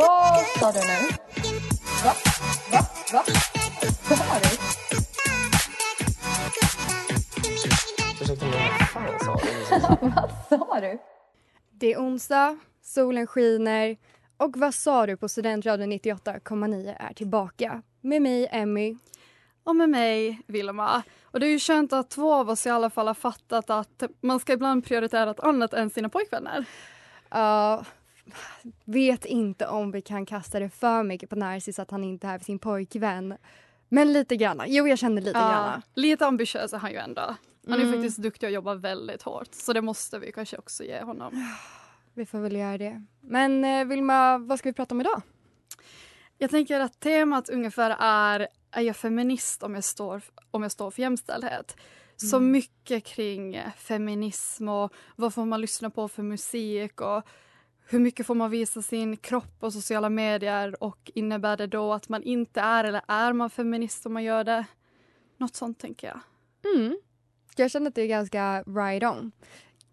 Vad sa du nu? Va? Va? Va? Vad sa du? Ursäkta mig, vad fan sa du? Vad sa du? Det är onsdag, solen skiner och vad sa du på Studentradion 98,9 är tillbaka. Med mig Emmy. Och med mig, Vilma. Och det är ju skönt att två av oss i alla fall har fattat att man ska ibland prioritera något annat än sina pojkvänner. Uh, vet inte om vi kan kasta det för mycket på Narcis att han inte är för sin pojkvän. Men lite grann. Jo, jag känner lite Ja, grann. lite ambitiös är han ju ändå. Han är Mm. faktiskt duktig och jobbar väldigt hårt. Så det måste vi kanske också ge honom. Vi får väl göra det. Men eh, Vilma, vad ska vi prata om idag? Jag tänker att temat ungefär är är jag feminist om jag står, om jag står för jämställdhet? Så Mm. mycket kring feminism och vad får man lyssna på för musik och hur mycket får man visa sin kropp på sociala medier och innebär det då att man inte är eller är man feminist om man gör det? Något sånt tänker jag. Mm. Jag känner att det är ganska right on.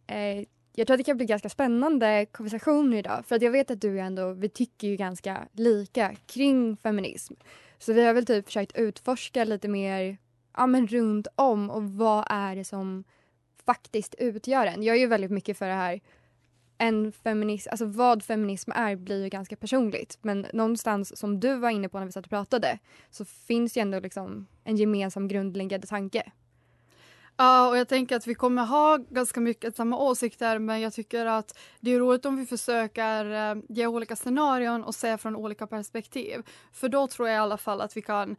Eh, jag tror att det kan bli ganska spännande konversation idag för att jag vet att du ändå, vi tycker ju ganska lika kring feminism. Så vi har väl typ försökt utforska lite mer ja, men runt om och vad är det som faktiskt utgör en. Jag är ju väldigt mycket för det här en feminism, alltså vad feminism är blir ju ganska personligt men någonstans som du var inne på när vi satt och pratade så finns ju ändå liksom en gemensam grundläggande tanke. Ja, och jag tänker att vi kommer ha ganska mycket samma åsikter men jag tycker att det är roligt om vi försöker eh, ge olika scenarion och se från olika perspektiv. För då tror jag i alla fall att vi kan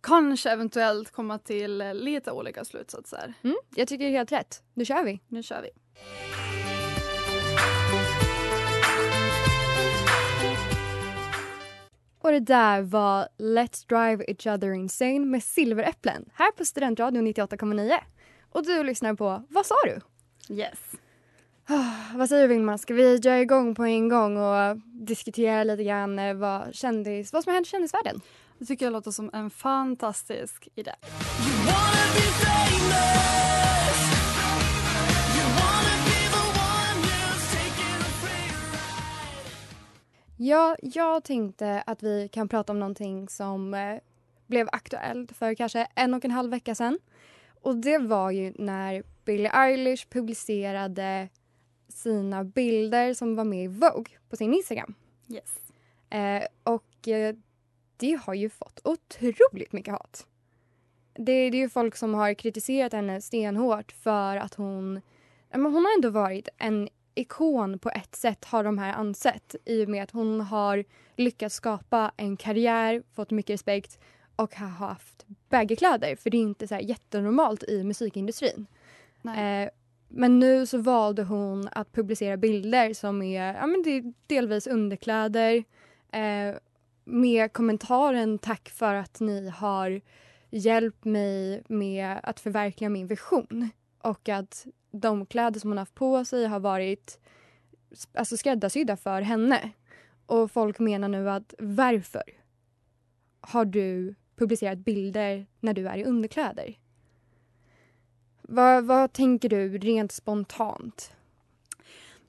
kanske eventuellt komma till eh, lite olika slutsatser. Mm, jag tycker det är helt rätt. Nu kör vi. Nu kör vi. Och det där var Let's Drive Each Other Insane med Silveräpplen här på Studentradion 98,9. Och du lyssnar på Vad sa du? Yes. Ah, vad säger du Vilma, ska vi dra igång på en gång och diskutera lite grann eh, vad, kändis, vad som har hänt i kändisvärlden? Det tycker jag låter som en fantastisk idé. Ja, jag tänkte att vi kan prata om någonting som eh, blev aktuellt för kanske en och en halv vecka sedan. Och det var ju när Billie Eilish publicerade sina bilder som var med i Vogue på sin Instagram. Yes. Eh, och eh, det har ju fått otroligt mycket hat. Det, det är ju folk som har kritiserat henne stenhårt för att hon... Men hon har ändå varit en ikon på ett sätt har de här ansett i och med att hon har lyckats skapa en karriär, fått mycket respekt och har haft baggy-kläder för det är inte så här jättenormalt i musikindustrin. Eh, men nu så valde hon att publicera bilder som är, ja, men det är delvis underkläder eh, med kommentaren tack för att ni har hjälpt mig med att förverkliga min vision. Och att de kläder som hon haft på sig har varit alltså skräddarsydda för henne. Och folk menar nu att varför har du publicerat bilder när du är i underkläder? Vad, vad tänker du rent spontant?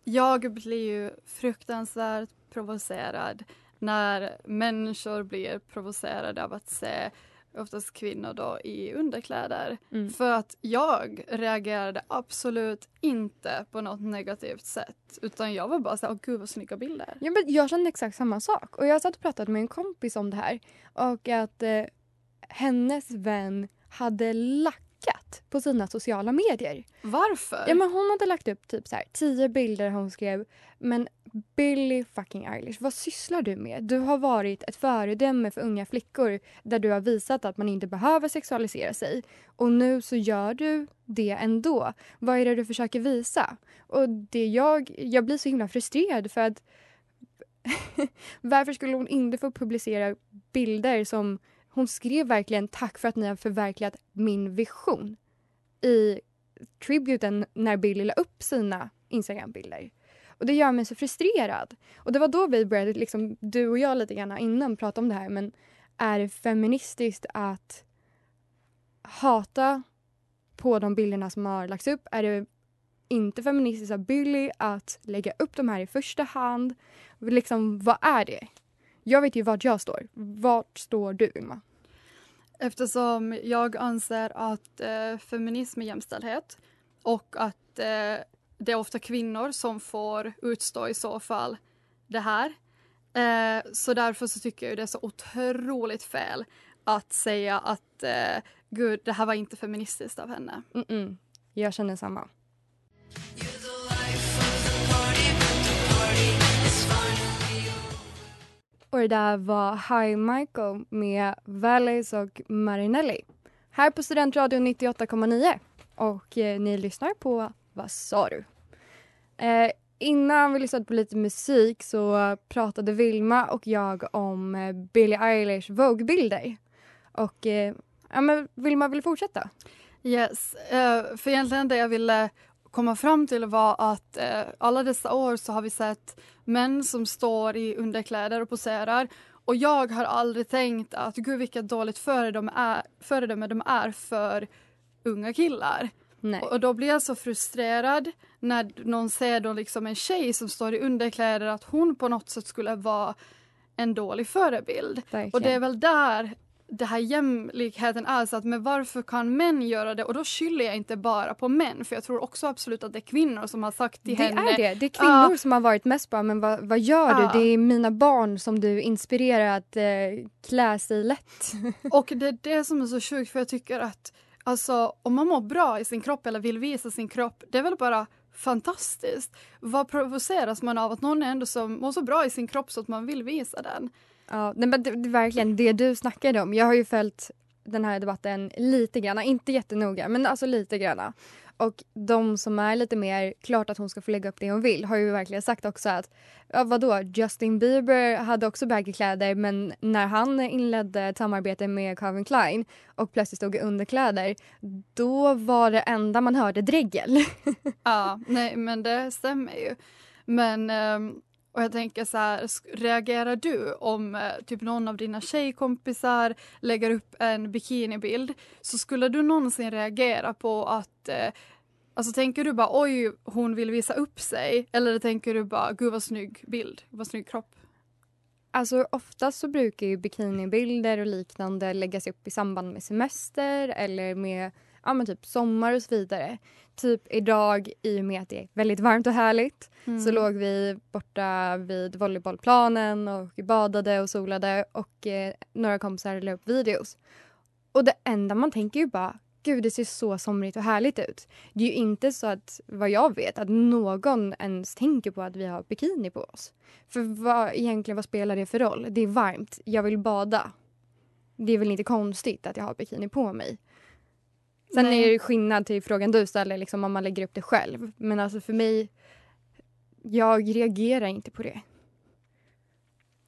Jag blir ju fruktansvärt provocerad när människor blir provocerade av att se oftast kvinnor då i underkläder. Mm. För att jag reagerade absolut inte på något negativt sätt. Utan jag var bara så åh gud vad snygga bilder. Ja, men jag kände exakt samma sak. Och Jag satt och pratade med en kompis om det här. Och att eh, hennes vän hade lackat på sina sociala medier. Varför? Ja, men hon hade lagt upp typ så här, tio bilder hon skrev. Men Billie fucking Eilish, vad sysslar du med? Du har varit ett föredöme för unga flickor där du har visat att man inte behöver sexualisera sig. Och nu så gör du det ändå. Vad är det du försöker visa? Och det jag, jag blir så himla frustrerad för att varför skulle hon inte få publicera bilder som hon skrev verkligen tack för att ni har förverkligat min vision i tributen när Billy la upp sina Instagram-bilder. Och det gör mig så frustrerad. Och det var då vi började, liksom, du och jag lite grann innan, prata om det här. Men är det feministiskt att hata på de bilderna som har lagts upp? Är det inte feministiskt av Billy att lägga upp de här i första hand? Liksom, vad är det? Jag vet ju vart jag står. Vart står du, Ilma? Eftersom jag anser att eh, feminism är jämställdhet och att eh, det är ofta kvinnor som får utstå i så fall det här. Eh, så därför så tycker jag det är så otroligt fel att säga att eh, gud, det här var inte feministiskt av henne. Mm-mm. Jag känner samma. Och det där var Hi Michael med Valleys och Marinelli. Här på Studentradion 98,9. Och eh, ni lyssnar på vad sa du? Eh, innan vi lyssnade på lite musik så pratade Vilma och jag om eh, Billie Eilish Vogue-bilder. Och eh, ja, men Vilma vill fortsätta? Yes, eh, för egentligen det jag ville komma fram till var att eh, alla dessa år så har vi sett män som står i underkläder och poserar och jag har aldrig tänkt att gud vilket dåligt föredöme, är, föredöme de är för unga killar. Nej. Och då blir jag så frustrerad när någon ser då liksom en tjej som står i underkläder att hon på något sätt skulle vara en dålig förebild. Verkligen. Och det är väl där det här jämlikheten är. Så att, men varför kan män göra det? Och då skyller jag inte bara på män. För jag tror också absolut att det är kvinnor som har sagt till det henne. är det. Det är kvinnor Ja. som har varit mest bara, men vad, vad gör Ja. du? Det är mina barn som du inspirerar att eh, klä sig lätt. Och det är det som är så sjukt för jag tycker att alltså, om man mår bra i sin kropp eller vill visa sin kropp, det är väl bara fantastiskt. Vad provoceras man av att någon är ändå som mår så bra i sin kropp så att man vill visa den? Ja, nej, men det, det verkligen det du snackade om. Jag har ju följt den här debatten lite grann, inte jättenoga, men alltså lite grann. Och de som är lite mer klart att hon ska få lägga upp det hon vill har ju verkligen sagt också att ja, vadå, Justin Bieber hade också baggy kläder men när han inledde ett samarbete med Calvin Klein och plötsligt stod i underkläder då var det enda man hörde dregel. Ja, nej men det stämmer ju. Men um och jag tänker så här, reagerar du om eh, typ någon av dina tjejkompisar lägger upp en bikinibild så skulle du någonsin reagera på att eh, Alltså tänker du bara oj hon vill visa upp sig eller tänker du bara gud vad snygg bild, vad snygg kropp? Alltså oftast så brukar ju bikinibilder och liknande läggas upp i samband med semester eller med ja, men typ sommar och så vidare. Typ idag i och med att det är väldigt varmt och härligt så låg vi borta vid volleybollplanen och badade och solade och eh, några kompisar la upp videos. Och det enda man tänker ju bara Gud, det ser så somrigt och härligt ut. Det är ju inte så att, vad jag vet, att någon ens tänker på att vi har bikini på oss. För vad, egentligen, vad spelar det för roll? Det är varmt, jag vill bada. Det är väl inte konstigt att jag har bikini på mig. Sen Nej. är det skillnad till frågan du ställer, liksom, om man lägger upp det själv. Men alltså för mig, jag reagerar inte på det.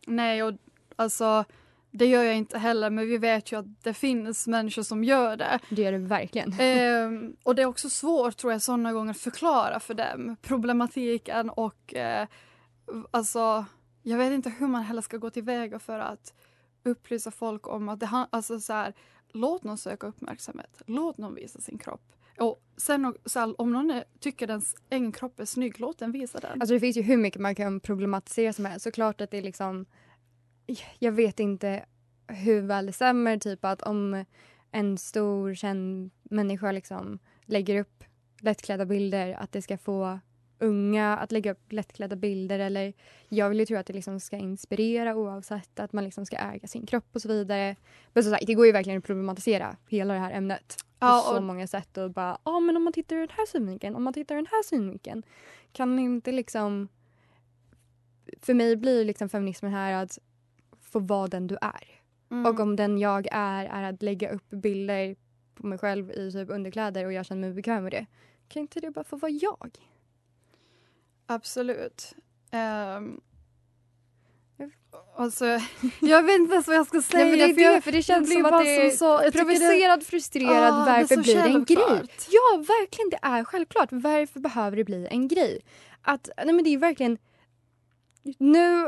Nej och alltså det gör jag inte heller men vi vet ju att det finns människor som gör det. Det gör det verkligen. Ehm, och det är också svårt tror jag sådana gånger att förklara för dem problematiken och eh, alltså jag vet inte hur man heller ska gå tillväga för att upplysa folk om att det alltså så här, låt någon söka uppmärksamhet, låt någon visa sin kropp. Och sen så här, om någon är, tycker ens egen kropp är snygg, låt den visa den. Alltså det finns ju hur mycket man kan problematisera som helst. Såklart att det är liksom... Jag vet inte hur väl det stämmer. Typ att om en stor känd människa liksom lägger upp lättklädda bilder att det ska få unga att lägga upp lättklädda bilder eller jag vill ju tro att det liksom ska inspirera oavsett att man liksom ska äga sin kropp och så vidare. Men som sagt, det går ju verkligen att problematisera hela det här ämnet Ja, på så och- många sätt och bara, ja men om man tittar ur den här synvinkeln, om man tittar ur den här synvinkeln kan inte liksom för mig blir liksom feminismen här att få vara den du är. Mm. Och om den jag är är att lägga upp bilder på mig själv i typ underkläder och jag känner mig bekväm med det. Kan inte det bara få vara jag? Absolut. Um, alltså, jag vet inte ens vad jag ska säga. Nej, det för jag- det, för det känns som att bara det är så- jag tycker det- provocerad, frustrerad, Ah, det varför så blir det en grej? Ja, verkligen det är självklart. Varför behöver det bli en grej? Att, nej men det är verkligen... Nu,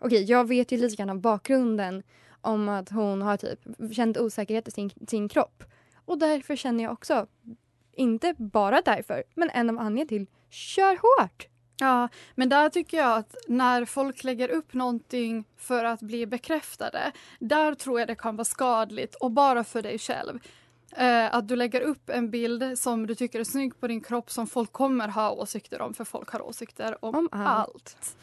okej jag vet ju lite grann av bakgrunden om att hon har typ känt osäkerhet i sin, sin kropp. Och därför känner jag också, inte bara därför, men en av anledningarna till kör hårt. Ja, men där tycker jag att när folk lägger upp någonting för att bli bekräftade, där tror jag det kan vara skadligt och bara för dig själv. Eh, att du lägger upp en bild som du tycker är snygg på din kropp som folk kommer ha åsikter om, för folk har åsikter om, Om allt. allt.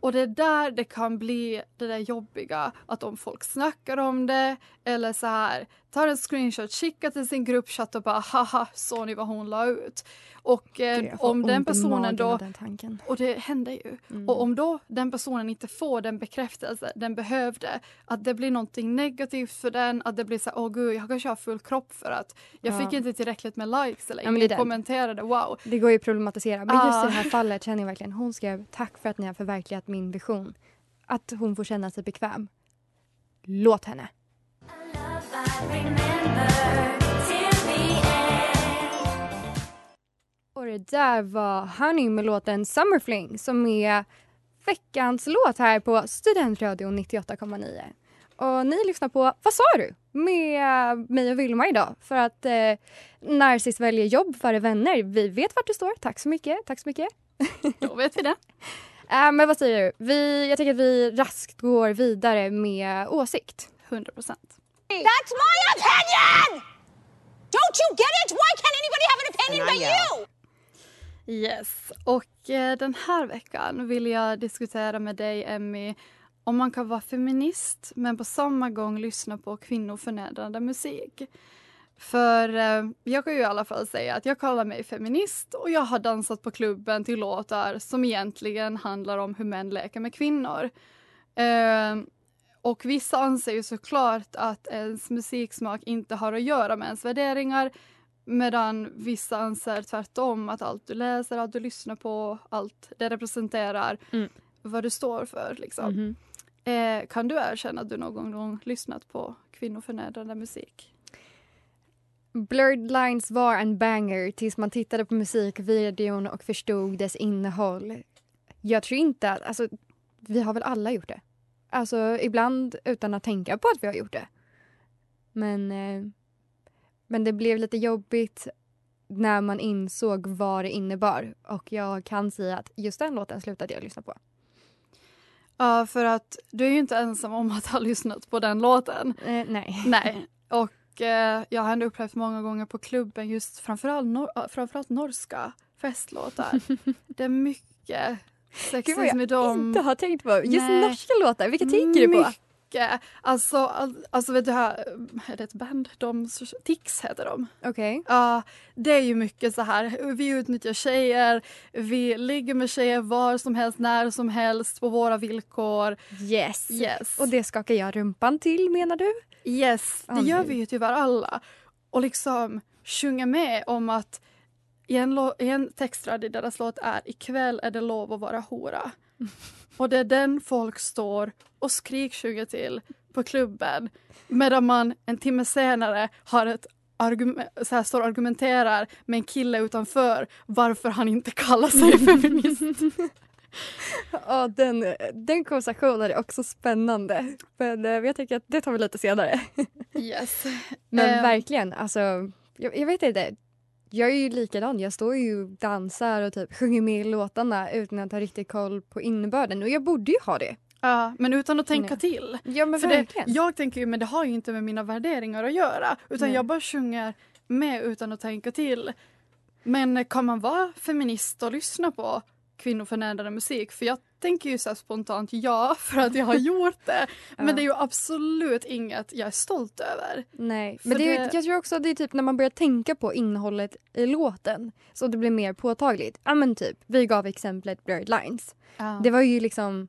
Och det är där det kan bli det där jobbiga, att om folk snackar om det eller så här, tar en screenshot, skickar till sin gruppchatt och bara haha, såg ni vad hon la ut? Och eh, om den personen då Den och det händer ju. Mm. Och om då den personen inte får den bekräftelse den behövde, att det blir någonting negativt för den, att det blir så åh gud, jag kanske har full kropp för att jag Ja. fick inte tillräckligt med likes eller Ja, ingen kommenterade, wow. Det går ju att problematisera. Men just i Ah. det här fallet känner jag verkligen hon skrev tack för att ni har förverkligat min vision. Att hon får känna sig bekväm. Låt henne. Och det där var Honey med låten Summer Fling som är veckans låt här på Studentradion 98,9. Och ni lyssnar på Vad sa du? med mig och Vilma idag. För att eh, Narcis väljer jobb före vänner. Vi vet vart du står. Tack så mycket. Tack så mycket. Då vet vi det. Äh, men vad säger du? Vi, jag tänker att vi raskt går vidare med åsikt. 100 procent. That's my opinion! Don't you get it? Why can't anybody have an opinion but you? Yes, och eh, den här veckan vill jag diskutera med dig, Emmy, om man kan vara feminist men på samma gång lyssna på kvinnoförnedrande musik. För eh, jag kan ju i alla fall säga att jag kallar mig feminist och jag har dansat på klubben till låtar som egentligen handlar om hur män leker med kvinnor. Eh, och vissa anser ju såklart att ens musiksmak inte har att göra med ens värderingar medan vissa anser tvärtom att allt du läser, allt du lyssnar på, allt det representerar Mm. vad du står för. Liksom. Mhm. Eh, kan du erkänna att du någon gång lyssnat på kvinnoförnedrande musik? Blurred Lines var en banger tills man tittade på musikvideon och förstod dess innehåll. Jag tror inte att... Alltså, vi har väl alla gjort det. Alltså, ibland utan att tänka på att vi har gjort det. Men, eh, men det blev lite jobbigt när man insåg vad det innebar. Och jag kan säga att just den låten slutade jag lyssna på. Ja, för att du är ju inte ensam om att ha lyssnat på den låten. Eh, nej. Nej. Och eh, jag har ändå upplevt många gånger på klubben just framförallt, nor- framförallt norska festlåtar. det är mycket Gud sexism i jag dem. inte har tänkt på. Just Nej. norska låtar, vilka tänker du på? Mycket. Alltså, all- alltså vet du här, är det ett band? De, Tix heter de. Okej. Ja, det är ju mycket så här. Vi utnyttjar tjejer, vi ligger med tjejer var som helst, när som helst, på våra villkor. Yes. Yes. Och det skakar jag rumpan till menar du? Yes, det Ja, gör vi ju tyvärr alla. Och liksom sjunga med om att i en, i en textrad i deras låt är ikväll är det lov att vara hora. Och det är den folk står och skriksjunger till på klubben medan man en timme senare har ett så här, står och argumenterar med en kille utanför varför han inte kallar sig feminist. Ja, den, den konversationen är också spännande. Men eh, jag tänker att det tar vi lite senare. Yes. Men Eh, verkligen, alltså, jag, jag vet inte. Jag är ju likadan. Jag står ju och dansar och typ sjunger med i låtarna utan att ha riktigt koll på innebörden. Och jag borde ju ha det. Ja, men utan att tänka Nej. till. Ja men För det, jag tänker ju, men det har ju inte med mina värderingar att göra. Utan Nej. jag bara sjunger med utan att tänka till. Men kan man vara feminist och lyssna på kvinnoförnedrande musik? För jag tänker ju så spontant ja, för att jag har gjort det. Men Ja. det är ju absolut inget jag är stolt över. Nej, För men det, det- jag tror också det är typ när man börjar tänka på innehållet i låten så det blir mer påtagligt. Ja men typ, vi gav exemplet Blurred Lines. Det var ju liksom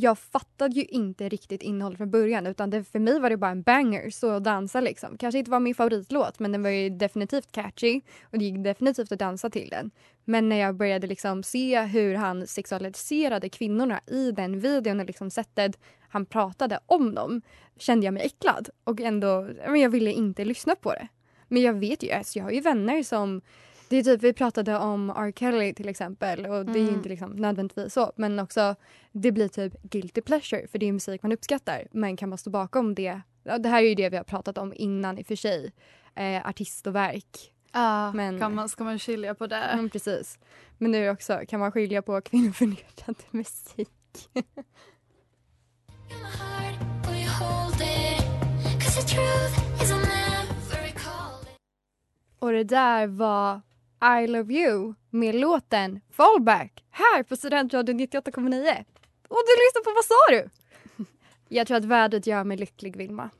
jag fattade ju inte riktigt innehållet från början utan det, för mig var det bara en banger, så att dansa liksom. Kanske inte var min favoritlåt men den var ju definitivt catchy och det gick definitivt att dansa till den. Men när jag började liksom se hur han sexualiserade kvinnorna i den videon och liksom sättet han pratade om dem kände jag mig äcklad och ändå, men jag ville inte lyssna på det. Men jag vet ju, alltså jag har ju vänner som det är typ, vi pratade om R. Kelly till exempel och det är ju Mm. inte liksom nödvändigtvis så men också det blir typ guilty pleasure för det är musik man uppskattar men kan man stå bakom det? Det här är ju det vi har pratat om innan i och för sig. Eh, artist och verk. Ja, Men- kan man, ska man skilja på det? Mm, precis. Men nu också, kan man skilja på kvinnoförnedrande musik? Och det där var I Love You med låten Fallback här på Studentradion 98,9. Och du lyssnar på Vad sa du? Jag tror att vädret gör mig lycklig, Vilma.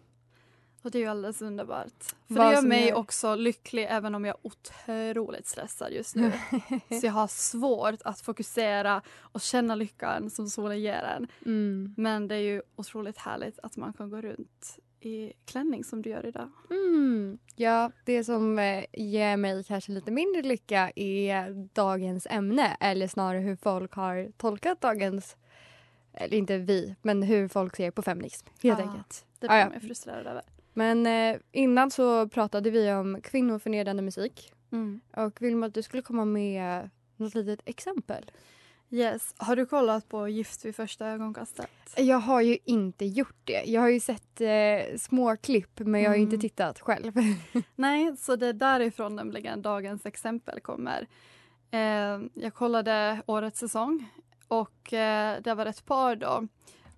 Och det är ju alldeles underbart. För Vad det gör mig gör- också lycklig även om jag är otroligt stressad just nu. Så jag har svårt att fokusera och känna lyckan som solen ger en. Mm. Men det är ju otroligt härligt att man kan gå runt i klänning som du gör idag. Mm. Ja, det som eh, ger mig kanske lite mindre lycka är dagens ämne eller snarare hur folk har tolkat dagens, eller inte vi, men hur folk ser på feminism helt Ah. enkelt. Det Ah, blir ja. jag frustrerad över. Men eh, innan så pratade vi om kvinnoförnedrande musik Mm. och Vilma att du skulle komma med något litet exempel. Yes. Har du kollat på Gift vid första ögonkastet? Jag har ju inte gjort det. Jag har ju sett eh, små klipp men jag har ju inte Mm. tittat själv. Nej, så det är därifrån nämligen dagens exempel kommer. Eh, jag kollade årets säsong och eh, det var ett par då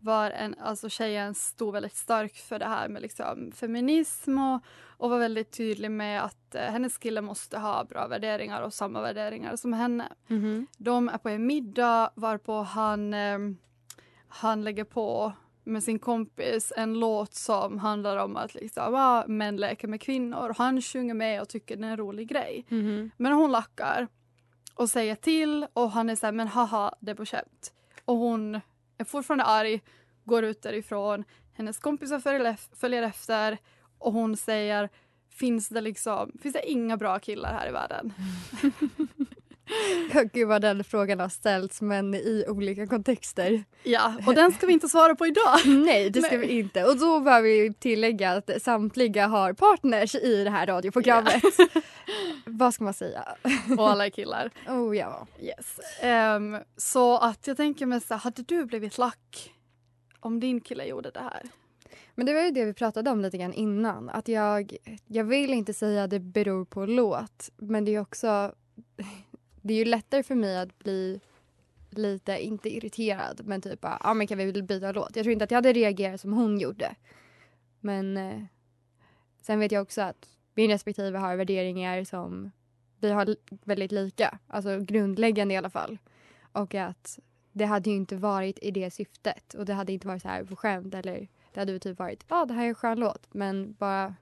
var en, alltså tjejen stod väldigt stark för det här med liksom feminism och, och var väldigt tydlig med att eh, hennes kille måste ha bra värderingar och samma värderingar som henne. Mhm. De är på en middag varpå han, eh, han lägger på med sin kompis en låt som handlar om att liksom, ah, män leker med kvinnor. Han sjunger med och tycker det är en rolig grej. Mhm. Men hon lackar och säger till och han är så här, men haha, det är på skämt. Och hon är fortfarande arg, går ut därifrån. Hennes kompisar följer efter och hon säger, finns det liksom, finns det inga bra killar här i världen? Gud vad den frågan har ställts men i olika kontexter. Ja, och den ska vi inte svara på idag. Nej det ska vi inte. Och då behöver vi tillägga att samtliga har partners i det här radioprogrammet. vad ska man säga? Och alla är killar. Oh ja. Yes. Ehm, så att jag tänker mig så hade du blivit lack om din kille gjorde det här? Men det var ju det vi pratade om lite grann innan. Att jag, jag vill inte säga att det beror på låt men det är också det är ju lättare för mig att bli lite, inte irriterad men typ bara, ah, men kan vi byta låt? Jag tror inte att jag hade reagerat som hon gjorde. Men eh, sen vet jag också att min respektive har värderingar som vi har väldigt lika, alltså grundläggande i alla fall. Och att det hade ju inte varit i det syftet och det hade inte varit så här på skämt eller det hade ju typ varit, ja det här är en skön låt men bara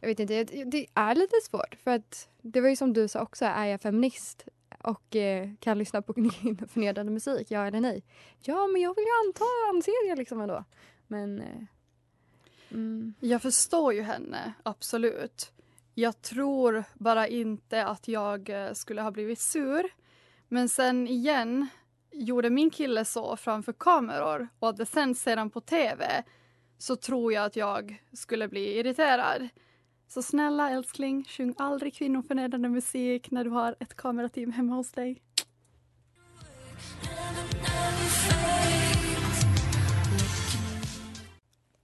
jag vet inte, det- är lite svårt för att det var ju som du sa också, är jag feminist och eh, kan lyssna på förnedrande musik, ja eller nej? Ja men jag vill ju anta, anser jag. liksom ändå. Men eh, mm, Jag förstår ju henne, absolut. Jag tror bara inte att jag eh, skulle ha blivit sur. Men sen igen, gjorde min kille så framför kameror och att det sänds sedan på tv så tror jag att jag skulle bli irriterad. Så snälla älskling, sjung aldrig kvinnoförnedrande musik när du har ett kamerateam hemma hos dig.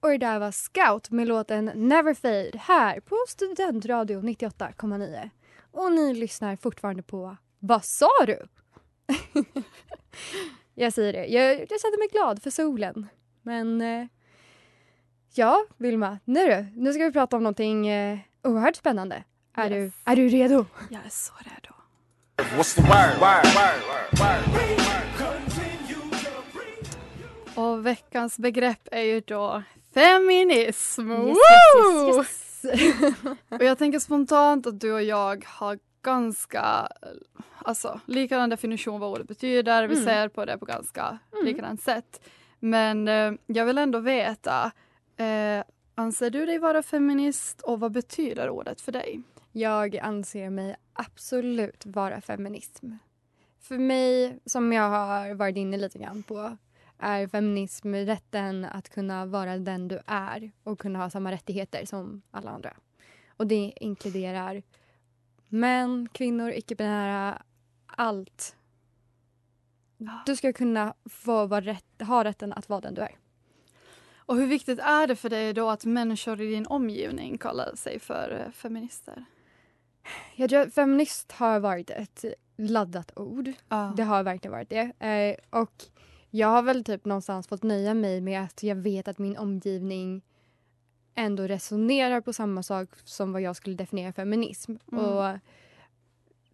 Och det där var Scout med låten Never Fade här på Studentradio 98,9. Och ni lyssnar fortfarande på Vad sa du? Jag säger det. Jag, jag kände mig glad för solen. Men eh, ja, Vilma, nu du. Nu ska vi prata om någonting eh, oerhört spännande. Är, Yes. du, är du redo? Jag är så redo. What's the word? Word, word, word, Och veckans begrepp är ju då feminism. Yes, yes, yes, yes. Och jag tänker spontant att du och jag har ganska alltså, likadan definition vad ordet betyder. Vi Mm. ser på det på ganska Mm. likadant sätt. Men eh, jag vill ändå veta, eh, anser du dig vara feminist och vad betyder ordet för dig? Jag anser mig absolut vara feminism. För mig, som jag har varit inne lite grann på, är feminism rätten att kunna vara den du är och kunna ha samma rättigheter som alla andra. Och det inkluderar män, kvinnor, icke-binära, allt. Du ska kunna få rätt, ha rätten att vara den du är. Och hur viktigt är det för dig då att människor i din omgivning kallar sig för eh, feminister? Jag tror att feminist har varit ett laddat ord. Ja. Det har verkligen varit det. Eh, och jag har väl typ någonstans fått nöja mig med att jag vet att min omgivning ändå resonerar på samma sak som vad jag skulle definiera feminism. Mm. Och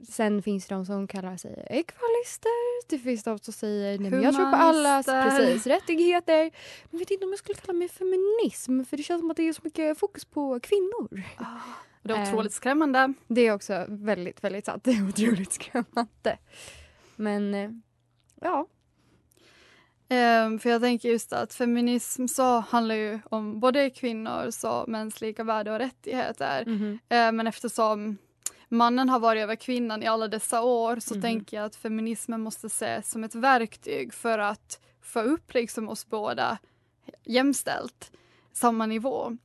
sen finns det de som kallar sig ekvalister. Det finns de som säger nej, men jag tror på allas precis, rättigheter. Men jag vet inte om jag skulle kalla mig feminism för det känns som att det är så mycket fokus på kvinnor. Det är Eh. otroligt skrämmande. Det är också väldigt, väldigt sant. Det är otroligt skrämmande. Men eh, ja. Ehm, för jag tänker just att feminism så handlar ju om både kvinnors och mäns lika värde och rättigheter. Eh, men eftersom mannen har varit över kvinnan i alla dessa år så Mhm. tänker jag att feminismen måste ses som ett verktyg för att få upp liksom oss båda jämställt, samma nivå.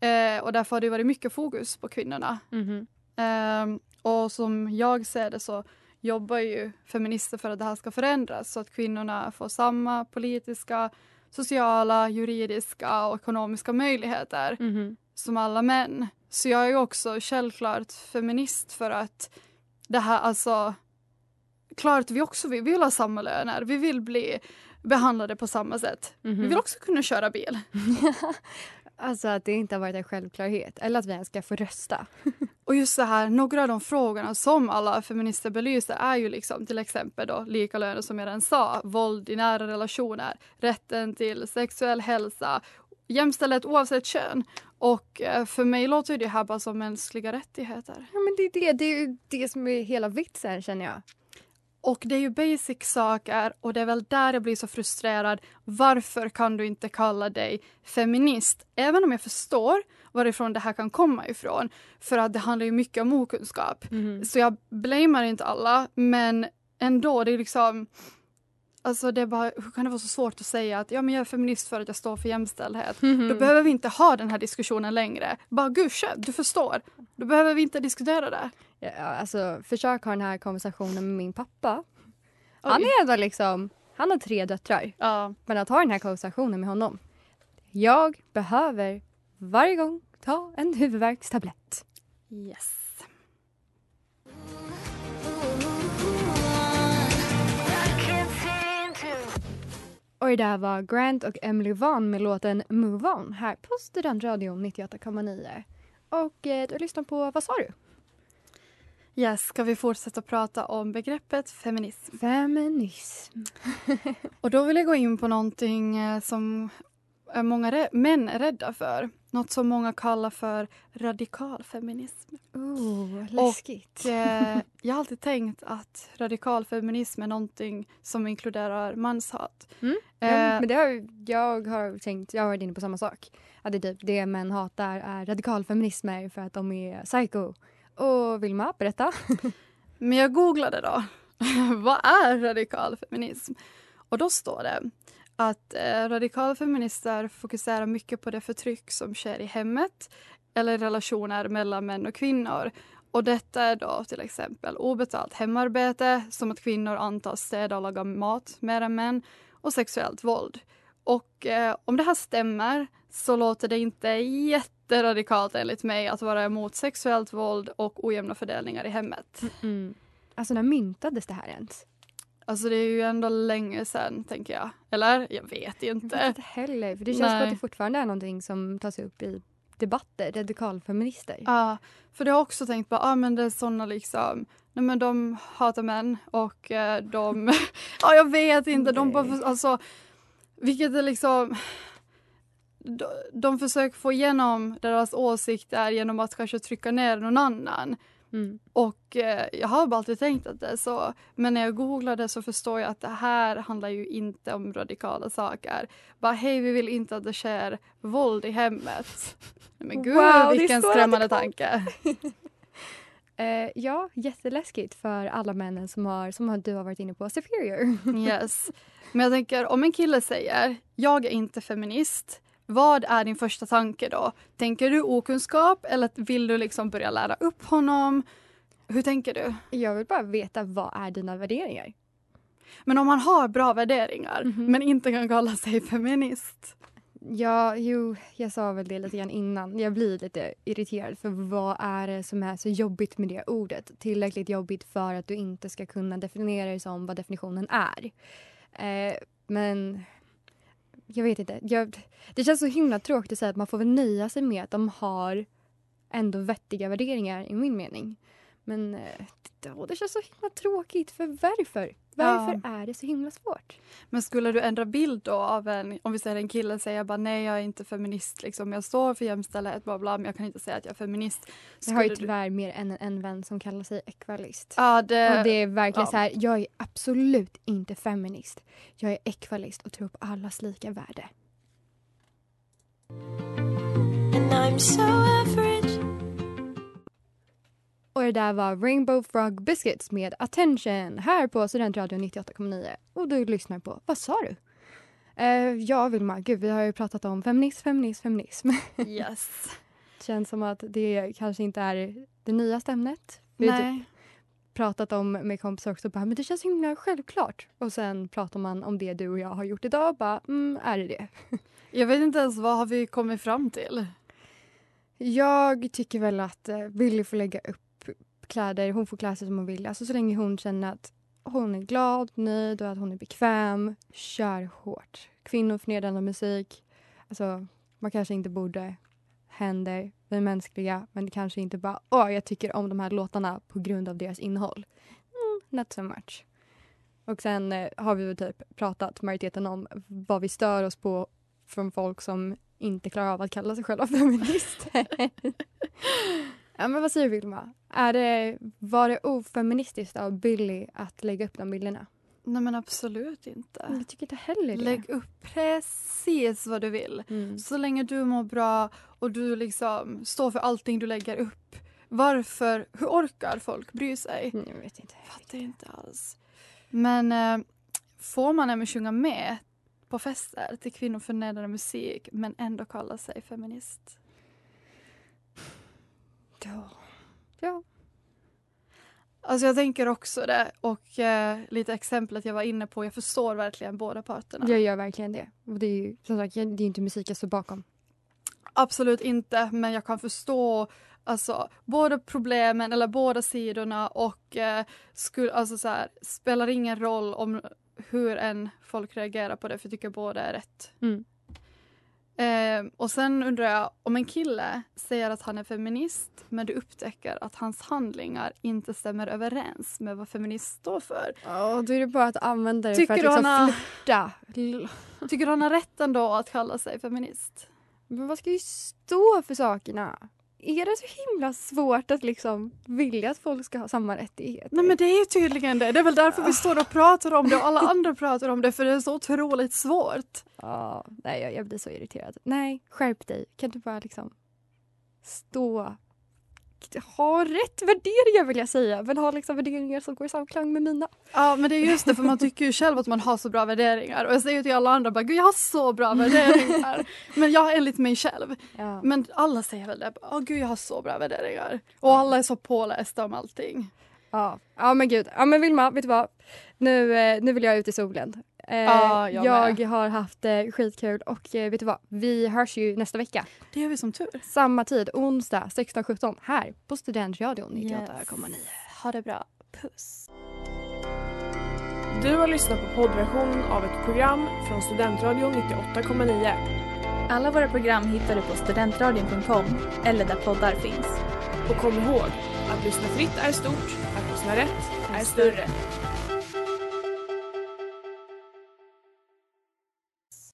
Eh, och därför har det varit mycket fokus på kvinnorna. Mhm. Ehm, och som jag ser det så jobbar ju feminister för att det här ska förändras så att kvinnorna får samma politiska, sociala, juridiska och ekonomiska möjligheter Mhm. Som alla män. Så jag är också självklart feminist för att det här alltså klart vi också vill, vi vill ha samma löner, vi vill bli behandlade på samma sätt. Mhm. Vi vill också kunna köra bil. Alltså att det inte har varit en självklarhet. Eller att vi ens ska få rösta. Och just så här, några av de frågorna som alla feminister belyser är ju liksom till exempel då lika löner som jag redan sa, våld i nära relationer, rätten till sexuell hälsa, jämställdhet oavsett kön. Och eh, för mig låter ju det här bara som mänskliga rättigheter. Ja, men det, är det, det är ju det som är hela vitsen känner jag. Och det är ju basic saker och det är väl där jag blir så frustrerad. Varför kan du inte kalla dig feminist? Även om jag förstår varifrån det här kan komma ifrån. För att det handlar ju mycket om okunskap. Så jag blamear inte alla, men ändå, det är liksom... Alltså det är bara, hur kan det vara så svårt att säga att ja, men jag är feminist för att jag står för jämställdhet? Då behöver vi inte ha den här diskussionen längre. Bara gusche, du förstår. Då behöver vi inte diskutera det. Ja, alltså, försök ha den här konversationen med min pappa. Han Oj. är ändå liksom, han har tre döttrar. Ja. Men att ha den här konversationen med honom. Jag behöver varje gång ta en huvudvärkstablett. Yes. Och det där var Grant och Emily Van med låten Move On här på Studentradion 98,9. Och eh, du lyssnar på Vad sa du? Yes, ska vi fortsätta prata om begreppet feminism? Feminism. Och då vill jag gå in på någonting eh, som eh, många rä- män är rädda för. Något som många kallar för radikal feminism. Oh, läskigt. Eh, jag har alltid tänkt att radikal feminism är någonting som inkluderar manshat. Mm. Eh, Ja, men det har, jag har tänkt, jag har varit inne på samma sak. Att det är typ det män hatar är radikalfeminismer för att de är psycho. Och Vilma, berätta. Men jag googlade då. Vad är radikal feminism? Och då står det att eh, radikala feminister fokuserar mycket på det förtryck som sker i hemmet eller relationer mellan män och kvinnor. Och detta är då till exempel obetalt hemarbete, som att kvinnor antas städa och laga mat mer än män, och sexuellt våld. Och eh, om det här stämmer så låter det inte jätteradikalt enligt mig att vara emot sexuellt våld och ojämna fördelningar i hemmet. Mm. Alltså när myntades det här ens? Alltså det är ju ändå länge sedan tänker jag. Eller? Jag vet Jag vet inte. inte heller. För det känns som Nej. att det fortfarande är någonting som tas upp i debatter, radikalfeminister. Ja, för det har jag också tänkt på, ah, men det är såna liksom, nej men de hatar män och eh, de, ja jag vet inte, de bara, Nej. alltså, vilket är liksom, de, de försöker få igenom deras åsikter genom att kanske trycka ner någon annan. Mm. Och eh, jag har bara alltid tänkt att det är så. Men när jag googlade så förstår jag att det här handlar ju inte om radikala saker. Bara hej, vi vill inte att det sker våld i hemmet. Men gud Wow, vilken skrämmande tanke. Eh, ja, jätteläskigt för alla männen som, har, som du har varit inne på, superior. Yes. Men jag tänker om en kille säger jag är inte feminist. Vad är din första tanke då? Tänker du okunskap eller vill du liksom börja lära upp honom? Hur tänker du? Jag vill bara veta, vad är dina värderingar? Men om man har bra värderingar Mhm. men inte kan kalla sig feminist. Ja, jo, jag sa väl det lite grann innan. Jag blir lite irriterad för vad är det som är så jobbigt med det ordet? Tillräckligt jobbigt för att du inte ska kunna definiera det som vad definitionen är. Eh, men jag vet inte. Jag, det känns så himla tråkigt att säga att man får väl nöja sig med att de har ändå vettiga värderingar i min mening. Men eh, det, åh, det känns så himla tråkigt. För varför? Varför är det så himla svårt? Men skulle du ändra bild då av en, om vi säger en kille säger bara nej jag är inte feminist liksom, jag står för jämställdhet bla bla men jag kan inte säga att jag är feminist. Jag har ju Skulle du- tyvärr mer än en vän som kallar sig ekvalist. Ja, det, Och det är verkligen ja. så här, jag är absolut inte feminist. Jag är ekvalist och tror på allas lika värde. Och det där var Rainbow Frog Biscuits med Attention här på Studentradion 98,9. Och du lyssnar på, vad sa du? Uh, ja, Vilma, gud vi har ju pratat om feminism, feminism, feminism. Yes. Känns som att det kanske inte är det nyaste ämnet. Vi har typ Nej. pratat om med kompisar också, bara, men det känns himla självklart. Och sen pratar man om det du och jag har gjort idag, bara, mm, är det det? Jag vet inte ens vad har vi kommit fram till. Jag tycker väl att eh, Billy får lägga upp kläder, hon får klä sig som hon vill. Alltså så länge hon känner att hon är glad, nöjd och att hon är bekväm, kör hårt. Kvinnoförnedrande musik, alltså man kanske inte borde, händer, vi är mänskliga, men det kanske inte bara, åh jag tycker om de här låtarna på grund av deras innehåll. Mm, not so much. Och sen eh, har vi typ pratat majoriteten om vad vi stör oss på från folk som inte klarar av att kalla sig själva feminister ja, men vad säger du Vilma? Är det, var det ofeministiskt av Billy att lägga upp de bilderna? Nej men absolut inte. Jag tycker inte heller det. Lägg upp precis vad du vill. Mm. Så länge du mår bra och du liksom står för allting du lägger upp. Varför, hur orkar folk bry sig? Mm, Jag vet inte. Fattar inte alls. Men eh, får man även sjunga med på fester till kvinnoförnedrande musik men ändå kalla sig feminist? Ja. ja. Alltså jag tänker också det och eh, lite exemplet jag var inne på, jag förstår verkligen båda parterna. Jag gör verkligen det. Och det är ju som sagt, det är inte musik jag står bakom. Absolut inte, men jag kan förstå alltså, både problemen eller båda sidorna och eh, skulle, alltså, så här, spelar ingen roll om hur en folk reagerar på det för jag tycker båda är rätt. Mm. Eh, och sen undrar jag om en kille säger att han är feminist men du upptäcker att hans handlingar inte stämmer överens med vad feminist står för. Ja, då är det bara att använda det Tycker för att liksom har, flirta. tycker du han har rätt ändå att kalla sig feminist? Men vad ska ju stå för sakerna? Är det så himla svårt att liksom vilja att folk ska ha samma rättigheter? Nej men det är tydligen det. Det är väl därför vi står och pratar om det och alla andra pratar om det för det är så otroligt svårt. Ja, nej, jag, jag blir så irriterad. Nej, skärp dig. Kan du bara liksom stå... Ha rätt värderingar vill jag säga, men ha liksom värderingar som går i samklang med mina. Ja men det är just det för man tycker ju själv att man har så bra värderingar och jag säger till alla andra bara gud jag har så bra värderingar. men jag enligt mig själv. Ja. Men alla säger väl det, åh gud jag har så bra värderingar. Och alla är så pålästa om allting. Ja. ja, men gud. Ja, men Vilma, vet du vad? Nu, eh, nu vill jag ut i solen. Eh, ja, jag, jag har haft eh, skitkul och eh, vet du vad? Vi hörs ju nästa vecka. Det gör vi som tur. Samma tid, onsdag 16.17 här på Studentradion 98,9. Yes. Ha det bra. Puss. Du har lyssnat på poddversion av ett program från Studentradion 98,9. Alla våra program hittar du på studentradion.com eller där poddar finns. Och kom ihåg, att lyssna fritt är stort, att lyssna rätt är större.